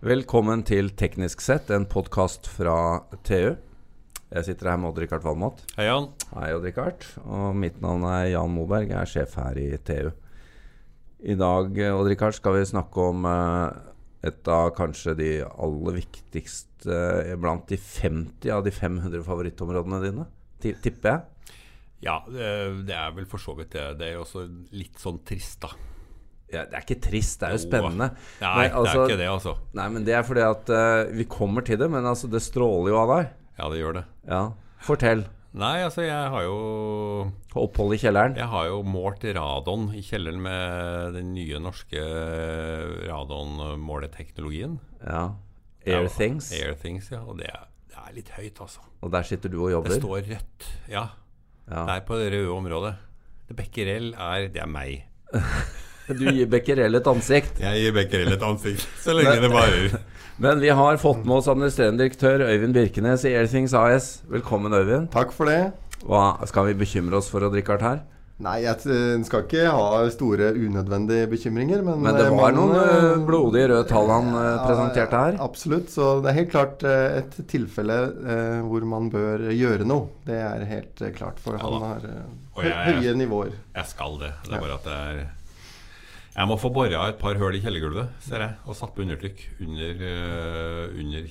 Velkommen til Teknisk sett, en podkast fra TU. Jeg sitter her med Odd-Rikard Valmot. Hei, Jan. Hei, Odd-Rikard. Og mitt navn er Jan Moberg. Jeg er sjef her i TU. I dag Odd-Rikard, skal vi snakke om eh, et av kanskje de aller viktigste eh, blant de 50 av de 500 favorittområdene dine, tipper jeg. Ja, det, det er vel for så vidt det. Det er jo også litt sånn trist, da. Ja, det er ikke trist, det er jo spennende. Nei, Nei, det altså- er ikke det, altså. Nei, men det er fordi at uh, Vi kommer til det, men altså, det stråler jo av deg. Ja, det gjør det. Ja. Fortell. Nei, altså, jeg har jo Opphold i kjelleren. Jeg har jo målt radon i kjelleren med den nye norske radonmåleteknologien. Ja. Airthings. Ja, Things. Airthings, ja. Og det er, det er litt høyt, altså. Og der sitter du og jobber? Det står rødt. Ja, Ja. det er på det røde området. Det Becquerel er Det er meg. Du gir Becquerel et ansikt. Jeg gir Becquerel et ansikt, så lenge det varer. Men vi har fått med oss administrerende direktør Øyvind Birkenes i Airthings AS. Velkommen, Øyvind. Takk for det. Hva, skal vi bekymre oss for å drikke hardt her? Nei, jeg skal ikke ha store unødvendige bekymringer, men Men det eh, var man, noen eh, eh, blodige røde tall han ja, presenterte her. Absolutt. Så det er helt klart et tilfelle eh, hvor man bør gjøre noe. Det er helt klart, for Ja han har høye nivåer. Jeg skal det. Det er bare at det er Jeg må få bora et par hull i kjellergulvet, ser jeg, og satt på undertrykk under, uh, under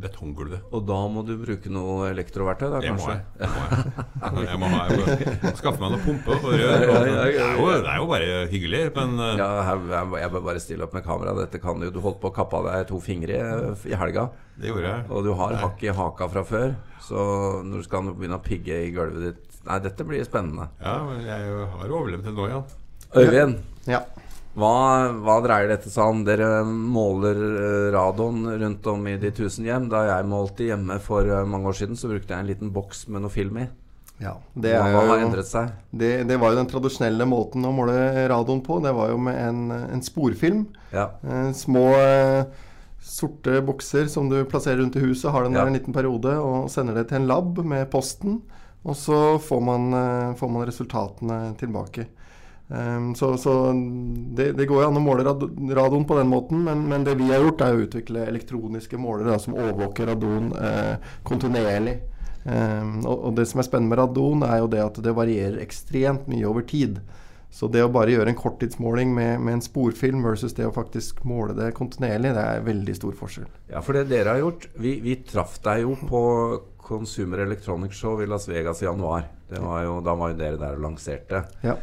betonggulvet. Og da må du bruke noe elektroverktøy, da Det må kanskje? jeg. Det må jeg. jeg må ha, jeg må skaffe meg noe pumpe og rør. og- Det, er jo, det er jo bare hyggelig, men uh, Ja, jeg, bør bare stille opp med kamera. Dette kan du. Du holdt på å kappe av deg to fingre i, i helga. det gjorde jeg. Og du har hakk i haka fra før. Så når du skal begynne å pigge i gulvet ditt Nei, dette blir spennende. Ja, men jeg har overlevd til nå, ja. Øyvind, Ja. hva, hva dreier dette seg om? Dere måler radioen radon rundt om i de tusen hjem. Da jeg målte hjemme for eh, mange år siden, så brukte jeg en liten boks med noe film i. ja. Det, Hva, hva har endret seg? det, det var jo den tradisjonelle måten å måle radon på. Det var jo med en, en sporfilm. Ja. Eh, små eh, sorte bokser som du plasserer rundt i huset, har den Ja. der en liten periode og sender det til en lab med posten. Og så får man, eh, får man resultatene tilbake. Um, så så det, det går jo an å måle radon på den måten, men, men det vi har gjort, er å utvikle elektroniske målere som overvåker radon eh, kontinuerlig. Um, og, og det som er spennende med radon, er jo det at det varierer ekstremt mye over tid. Så det å bare gjøre en korttidsmåling med, med en sporfilm versus det å faktisk måle det kontinuerlig, det er veldig stor forskjell. Ja, for det dere har gjort Vi, vi traff deg jo på Consumer Electronics Show i Las Vegas i januar. Det var jo, da var jo dere der og lanserte. Ja.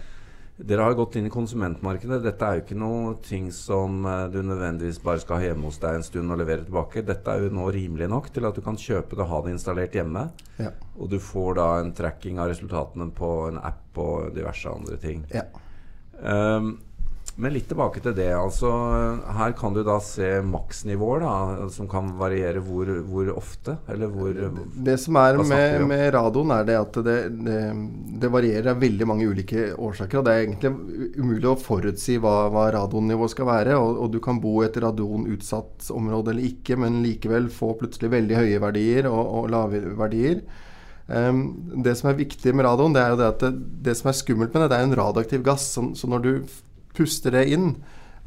Dere har gått inn i konsumentmarkedet. Dette er jo ikke noe ting som eh, du nødvendigvis bare skal ha hjemme hos deg en stund og levere tilbake. Dette er jo nå rimelig nok til at du kan kjøpe det og ha det installert hjemme. Ja. Og du får da en tracking av resultatene på en app og diverse andre ting. ja. Um, men litt tilbake til det. altså Her kan du da se maksnivåer da, som kan variere hvor, hvor ofte, eller hvor Det som er med, med radon, er det at det, det, det varierer av veldig mange ulike årsaker. og Det er egentlig umulig å forutsi hva, hva radonnivået skal være. Og, og du kan bo i et radonutsatt område eller ikke, men likevel få plutselig veldig høye verdier og, og lave verdier. Um, det som er viktig med radon, det er jo det at det, det som er skummelt med det, det er en radioaktiv gass. Så, så når du puster det inn,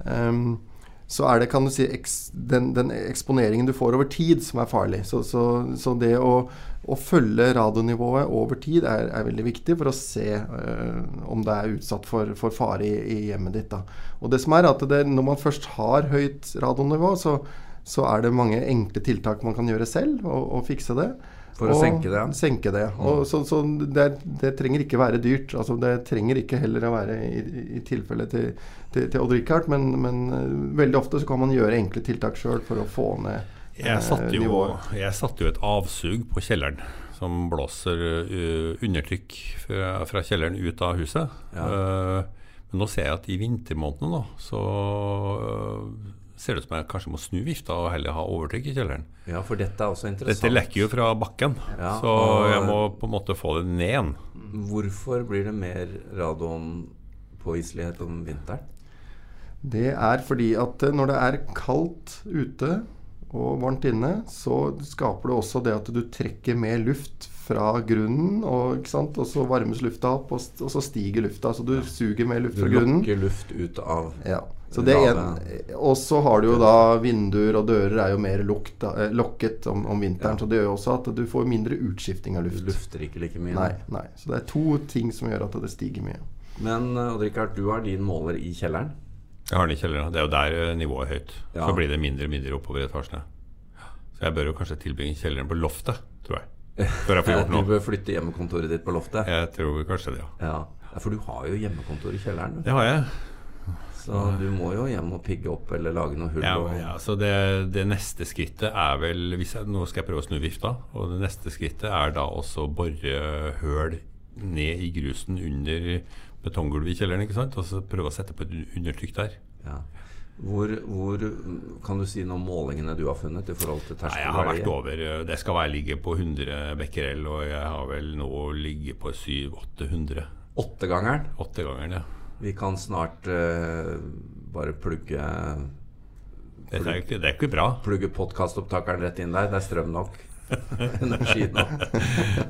um, så er det kan du si, eks, den, den eksponeringen du får over tid, som er farlig. Så, så, så det å, å følge radionivået over tid er, er veldig viktig for å se uh, om det er utsatt for, for fare i, i hjemmet ditt. Da. Og det som er at det, Når man først har høyt radionivå, så, så er det mange enkle tiltak man kan gjøre selv og, og fikse det. For å Og senke det. Mm. Senke det. Og så, så det, det trenger ikke være dyrt. Altså, det trenger ikke heller å være i, i tilfelle til, til, til Odd-Rikard, men, men øh, veldig ofte så kan man gjøre enkle tiltak sjøl for å få ned Jeg eh, satte jo, nivået. jeg satte jo et avsug på kjelleren som blåser øh, undertrykk fra, fra kjelleren ut av huset. Ja. Uh, men nå ser jeg at i vintermånedene så øh, ser det ut som jeg kanskje må snu vifta og heller ha overtrykk i kjelleren. Ja, for dette er også interessant. Dette lekker jo fra bakken, Ja, så jeg må på en måte få det ned igjen. Hvorfor blir det mer radonpåviselighet om vinteren? Det er fordi at eh, når det er kaldt ute og varmt inne, så skaper det også det at du trekker mer luft fra grunnen, og, ikke sant? og så varmes lufta opp, og, og så stiger lufta. Så du suger mer luft Du fra grunnen. Du lokker luft ut av Ja. Så det en, og så har du jo da vinduer og dører er jo mer lukt, eh, lokket om, om vinteren. Ja. Så det gjør jo også at du får mindre utskifting av luft. Du lufter ikke like mye. Nei, nei. Så det er to ting som gjør at det stiger mye. Men eh, Odd Rikard, du har din måler i kjelleren. Jeg har den i kjelleren. Det er jo der eh, nivået er høyt. Ja. Så blir det mindre og mindre oppover i etasjene. Så jeg bør jo kanskje tilbringe kjelleren på loftet, tror jeg. Før jeg får gjort Du bør flytte hjemmekontoret ditt på loftet. Jeg tror kanskje det, ja. Ja. Ja, For du har jo hjemmekontor i kjelleren. du. Det har jeg. Så du må jo hjem og pigge opp eller lage noe hull. Ja, ja, så det, det neste skrittet er vel jeg, Nå skal jeg prøve å snu vifta. Og det neste skrittet er da også å bore høl ned i grusen under betonggulvet i kjelleren. ikke sant? Og så prøve å sette på et undertrykk der. ja. hvor, hvor Kan du si noe om målingene du har funnet i forhold til Nei, jeg har vært over Det skal være ligge på 100 becquerel, og jeg har vel nå ligget på 700-800. Åttegangeren. Åttegangeren, ja. Vi kan snart uh, bare plugge det er, ikke, det er ikke bra. Plugge podkastopptakeren rett inn der. Det er strøm nok. Energi nok.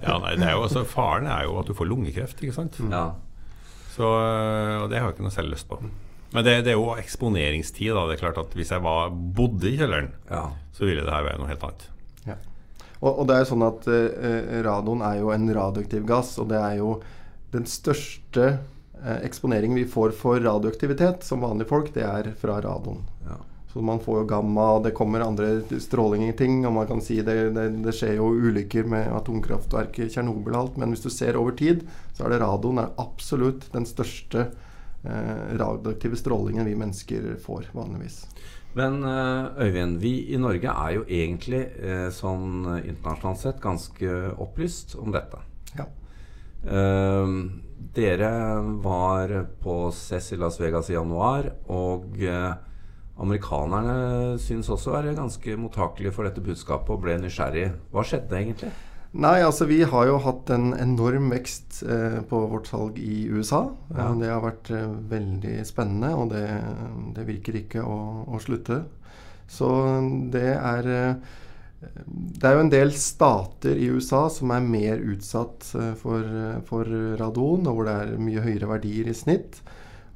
Ja, nei, det er jo, altså, Faren er jo at du får lungekreft, ikke sant. Ja. Så, øh, og det har jeg ikke noe selv lyst på. Men det, det er jo eksponeringstid. da, det er klart at Hvis jeg var, bodde i kjelleren, ja. så ville det her være noe helt annet. Ja. Og, og det er jo sånn at eh, radon er jo en radioaktiv gass, og det er jo den største eh, eksponeringen vi får for radioaktivitet som vanlige folk, det er fra radon. ja. Så man får jo gamma, det kommer andre strålinger-ting. Og man kan si det, det, det skjer jo ulykker med atomkraftverket i Tsjernobyl og alt, men hvis du ser over tid, så er det radon er absolutt den største eh, radioaktive strålingen vi mennesker får vanligvis. Men eh, Øyvind, vi i Norge er jo egentlig eh, sånn internasjonalt sett ganske opplyst om dette. Ja. Eh, dere var på CES i Las Vegas i januar, og eh, amerikanerne syns også være ganske mottakelige for dette budskapet og ble nysgjerrig. Hva skjedde egentlig? Nei, altså vi har jo hatt en enorm vekst eh, på vårt salg i USA. Ja. Eh, Det har vært eh, veldig spennende, og det, det virker ikke å, å slutte. Så det er eh, Det er jo en del stater i USA som er mer utsatt eh, for, eh, for radon, og hvor det er mye høyere verdier i snitt.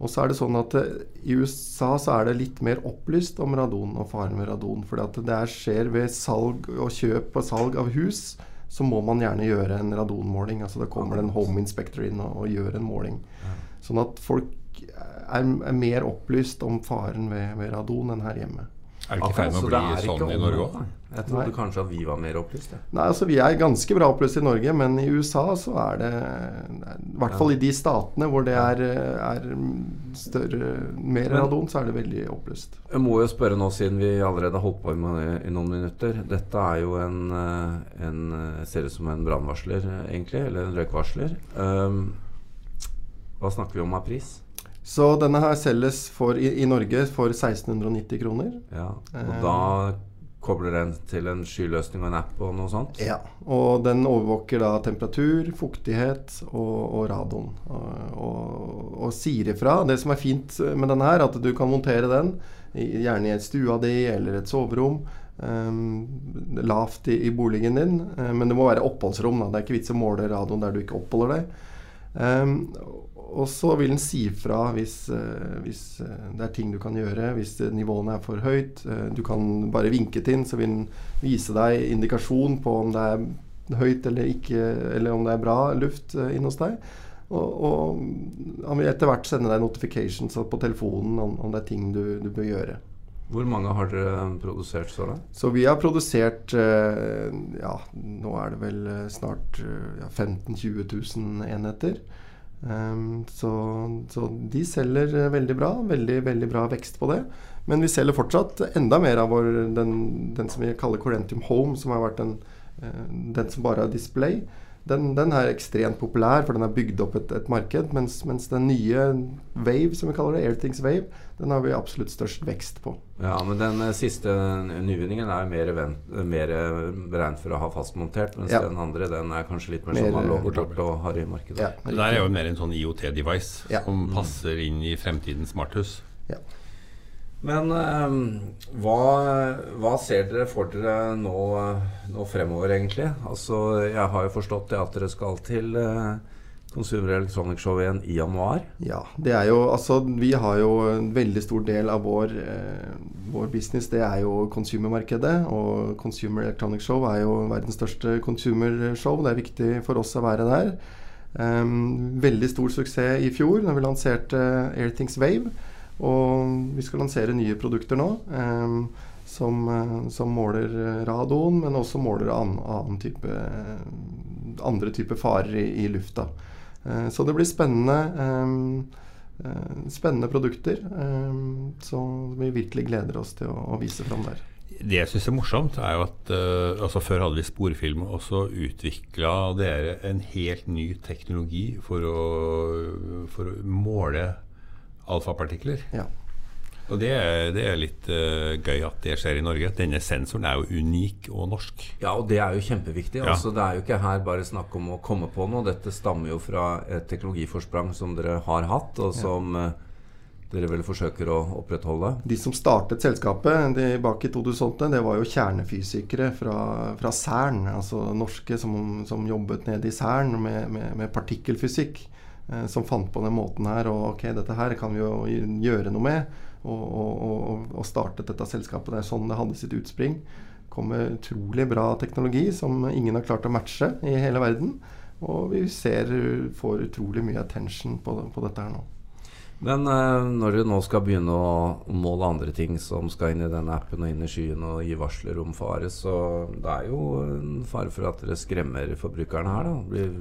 Og så er det sånn at eh, I USA så er det litt mer opplyst om radon og faren ved radon. For det skjer ved salg og kjøp og salg av hus, så må man gjerne gjøre en radonmåling. Altså Da kommer det en home inspector inn og, og gjør en måling. Sånn at folk er, er mer opplyst om faren ved, ved radon enn her hjemme. Er det ikke i ferd med å bli er ikke sånn i Norge òg? Jeg trodde Nei. kanskje at vi var mer opplyst. Nei, altså Vi er ganske bra opplyst i Norge, men i USA så er det I hvert fall i de statene hvor det er, er større, mer Men- radon, så er det veldig opplyst. Jeg må jo spørre nå, siden vi allerede har holdt på i, i noen minutter. Dette er jo en, eh, en eh, Ser ut som en brannvarsler, eh, egentlig. Eller en røykvarsler. Um, hva snakker vi om av pris? Så denne her selges for, i, i Norge for 1690 kroner. Ja, Og da kobler den til en skyløsning og en app og noe sånt? Ja, Og den overvåker da temperatur, fuktighet og, og radon. Og, og, og sier ifra. Det som er fint med denne her, at du kan montere den gjerne i stua di eller et soverom. Um, lavt i, i boligen din. um, men det må være oppholdsrom. Da. Det er ikke vits å måle radioen der du ikke oppholder deg. Ehm, og så vil den si fra hvis, eh, hvis eh, det er ting du kan gjøre, hvis eh, nivåene er for høyt. Du kan bare vinke til den, så vil den vise deg indikasjon på om det er høyt eller ikke, eller om det er bra luft inne hos deg. Og, og han vil etter hvert sende deg notifications på telefonen om, om det er ting du, du bør gjøre. Hvor mange har dere produsert så langt? Så vi har produsert Ja, nå er det vel snart ja, 15 000-20 000 enheter. Ehm, så, så de selger eh, veldig bra. Veldig, veldig bra vekst på det. Men vi selger fortsatt enda mer av vår, den, den som vi kaller Corentium Home, som har vært den, eh, den som bare har display. Den, den er ekstremt populær, for den har bygd opp et, et marked. Mens, mens den nye Wave, som vi kaller det, Airthings Wave, den har vi absolutt størst vekst på. Ja, men den eh, siste nyvinningen er mer, mer eh, beregnet for å ha fastmontert, mens Ja. den andre den er kanskje litt mer, Mer, sånn man eh, låner bort og har i markedet. Ja, Det der er jo mer en sånn IOT-device Ja. som passer inn i fremtidens smarthus. Ja. Men eh, hva, hva ser dere for dere nå, nå fremover, egentlig? Altså, jeg har jo forstått det at dere skal til, eh, Consumer Electronic Show igjen i januar. Ja, det er jo Altså, vi har jo en veldig stor del av vår, eh, vår business, det er jo consumermarkedet. Og Consumer Electronic Show er jo verdens største consumershow. Det er viktig for oss å være der. Um, veldig stor suksess i fjor da vi lanserte Airthings Wave. Og vi skal lansere nye produkter nå. Um, som, eh, som, måler radon, men også måler annen, annen type, andre typer farer i, i lufta. Eh, så det blir spennende, eh, eh, spennende produkter som vi virkelig gleder oss til å, vise fram der. Det jeg syns er morsomt, er jo at altså før hadde vi sporfilm, og så utvikla dere en helt ny teknologi for å, for å måle alfapartikler. Ja. Og det er, det er litt uh, gøy at det skjer i Norge. Denne sensoren er jo unik og norsk. Ja, og det er jo kjempeviktig. Ja. Altså, det er jo ikke her bare snakk om å komme på noe. Dette stammer jo fra et teknologiforsprang som dere har hatt, og som ja. uh, dere vel forsøker å opprettholde. De som startet selskapet bak i 2008, det var jo kjernefysikere fra, fra CERN. Altså norske som, som jobbet nede i CERN med, med, med partikkelfysikk. Uh, som fant på den måten her. Og ok, dette her kan vi jo gjøre noe med og, og, og, startet dette selskapet. Det er sånn det hadde sitt utspring. Kom med utrolig bra teknologi som ingen har klart å matche i hele verden. Og vi ser får utrolig mye attention på, på dette her nå. Men eh, når du nå skal begynne å måle andre ting som skal inn i denne appen og inn i skyen og gi varsler om fare, så det er jo en fare for at dere skremmer forbrukerne her, da. Blir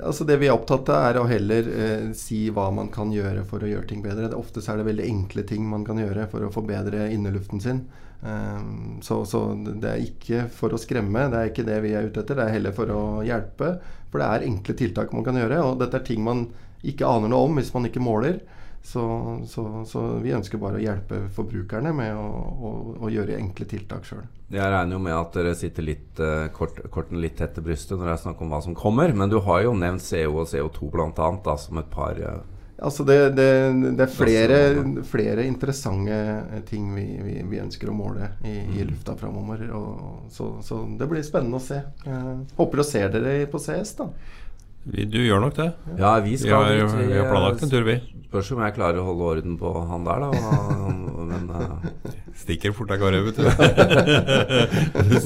Altså Det vi er opptatt av, er å heller eh, si hva man kan gjøre for å gjøre ting bedre. Ofte er det veldig enkle ting man kan gjøre for å forbedre inneluften sin. Um, så, så, det er ikke for å skremme, det er ikke det vi er ute etter. Det er heller for å hjelpe. For det er enkle tiltak man kan gjøre, og dette er ting man ikke aner noe om hvis man ikke måler. Så, så, så, vi ønsker bare å hjelpe forbrukerne med å, å, å gjøre enkle tiltak sjøl. Jeg regner jo med at dere sitter litt, uh, kort, korten litt tett til brystet når det er snakk om hva som kommer. Men du har jo nevnt CO og CO2 bl.a. som et par uh, Altså det, det, det, er flere, flere, interessante ting vi, vi, vi, ønsker å måle i, i mm. lufta framover. Så, så, det blir spennende å se. Jeg håper å se dere på CS, da. Du gjør nok det. Ja, vi skal Vi har, vi har planlagt en tur, vi. Spørs om jeg klarer å holde orden på han der, da. Men uh... Stikker fort av gårde, vet du.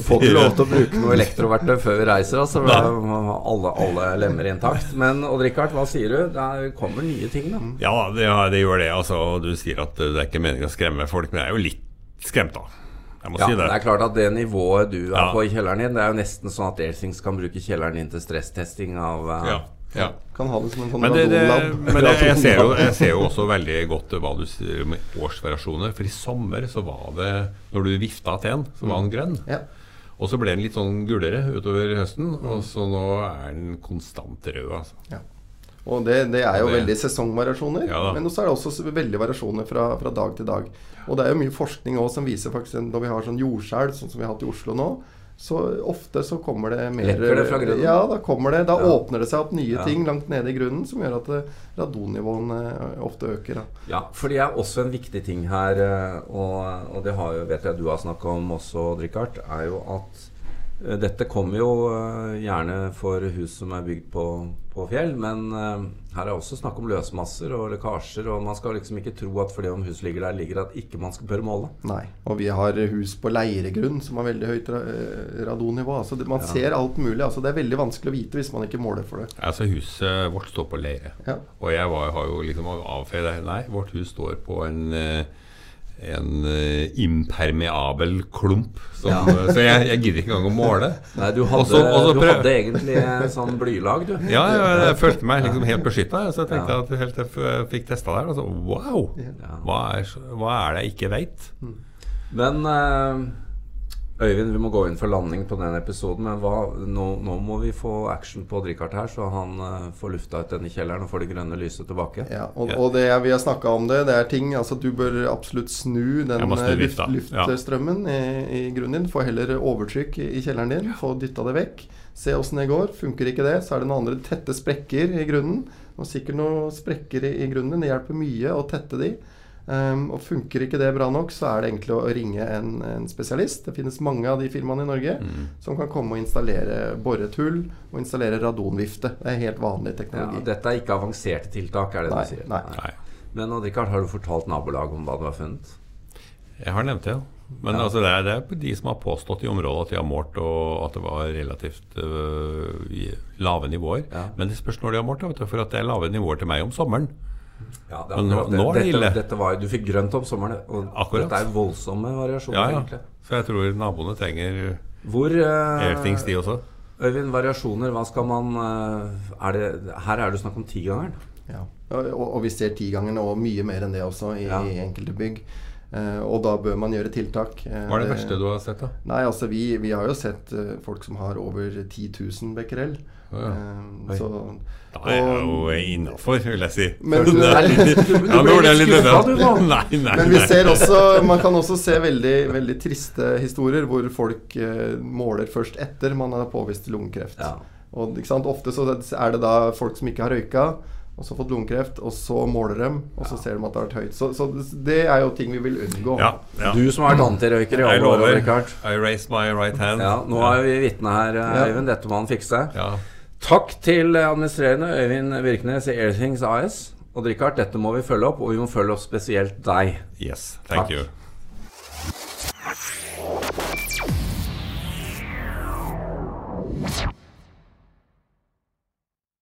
Får ikke lov til å bruke noe elektroverktøy før vi reiser, altså. Alle, alle lemmer intakt. Men Odd-Rikard, hva sier du? Det kommer nye ting, da. Ja, det, det gjør det. Altså, du sier at det er ikke meningen å skremme folk, men jeg er jo litt skremt, da. Jeg må ja, si det. det er klart at det nivået du er ja. på i kjelleren din, det er jo nesten sånn at Airthings kan bruke kjelleren din til stresstesting av uh, ja. Ja. Kan ha det som en sånn men, det, det, men det, jeg, ser jo, jeg, ser jo, også veldig godt hva du sier om årsvariasjoner. For i sommer så var det Når du vifta til en, så var den grønn. Ja. Og så ble den litt sånn gulere utover høsten. Og så nå er den konstant rød. Altså. Ja. Og det, det, er jo veldig sesongvariasjoner. Ja, men så er det også veldig variasjoner fra, fra, dag til dag. Og det er jo mye forskning også som viser faktisk når vi har sånn jordskjelv, sånn som vi har hatt i Oslo nå, så ofte så kommer det mer Lekker det fra grunnen? Ja, da kommer det. Da ja. åpner det seg opp nye ting langt nede i grunnen som gjør at eh, radonnivåene eh, ofte øker. Da. Ja, for det er også en viktig ting her, eh, og, og det har jo, vet jeg du har snakka om også, Richard, er jo at dette kommer jo eh, gjerne for hus som er bygd på, på fjell, men uh, her er også snakk om løsmasser og lekkasjer, og man skal liksom ikke tro at fordi om huset ligger der, ligger at ikke man skal bør måle. Nei, og vi har hus på leiregrunn som har veldig høyt radonnivå. Altså, man ja. ser alt mulig. Altså, det er veldig vanskelig å vite hvis man ikke måler for det. Altså Huset vårt står på leire, ja. og jeg var, har jo liksom avfeid det. Nei, vårt hus står på en uh, en uh, impermeabel klump. Som, ja. Eh, så jeg, jeg, gidder ikke engang å måle. Nei, Du hadde, også, også du hadde egentlig sånn blylag, du. Ja, jeg, jeg følte meg liksom helt beskytta. Så jeg tenkte ja. at helt til jeg fikk testa der, og så wow! Hva er, hva er, det jeg ikke veit? Men uh, Øyvind, vi må gå inn for landing på den episoden. Men hva, nå, nå, må vi få action på Richard her, så han uh, får lufta ut denne kjelleren og får det grønne lyset tilbake. Ja, og, og det, vi har snakka om det. Det er ting altså Du bør absolutt snu den snu eh, luft, luftstrømmen ja. i, i, grunnen din. Få heller overtrykk i, i kjelleren din. Få dytta det vekk. Se åssen det går. Funker ikke det, så er det noen andre tette sprekker i grunnen. Og sikkert noen sprekker i, i grunnen. Det hjelper mye å tette de. Um, og Funker ikke det bra nok, så er det egentlig å ringe en, en spesialist. Det finnes mange av de firmaene i Norge Mm. som kan komme og installere borretull og installere radonvifte. Det er helt vanlig Ja, teknologi. dette er ikke avanserte tiltak, er det Nei, du sier? nei. Nei. Men Richard, har du fortalt nabolaget om hva du har funnet? Jeg har nevnt det, ja. Men Ja. altså, det, er, det er de som har påstått i området at de har målt, og at det var relativt øh, lave nivåer. Ja. Men det spørs når de har målt, vet du, for at det er lave nivåer til meg om sommeren. Ja, det Men nå- nå er det dette, ille. Dette var, du fikk grønt om sommeren, og Akkurat. dette er voldsomme variasjoner, Ja, ja. egentlig. Så jeg tror naboene trenger Hvor uh, airthings, de også. Øyvind, variasjoner, hva skal man eh, er det, Her er det snakk om tigangeren. Ja. Og, og vi ser tigangeren og mye mer enn det også i, Ja. i enkelte bygg. Eh, og da bør man gjøre tiltak. Eh, Hva er det verste du har sett, da? Nei, altså vi, vi har jo sett eh, folk som har over 10 000 becquerel. Oh, ja. Eh, så, Da er jeg jo innafor, vil jeg si. Men- du, nei, Du- du Ja, ble ble litt litt skuffa, du, nå. Nei, nei. Men vi ser også Man kan også se veldig, veldig triste historier hvor folk eh, måler først etter man har påvist lungekreft. Ja. Og ikke sant, Ofte så er det da folk som ikke har røyka, og så fått lungekreft, og så måler dem, og så ser de at det har vært høyt. Så, så det er jo ting vi vil unngå. Ja, ja. Du som har vært antirøyker i alle år. Rikard. I raise my right hand. Ja, nå er vi vitne her, eh, Ja. Øyvind. Dette må han fikse. Ja. Takk til administrerende Øyvind Virknes i Airthings AS. Og Richard, dette må vi følge opp, og vi må følge opp spesielt deg. Yes, thank Takk. you.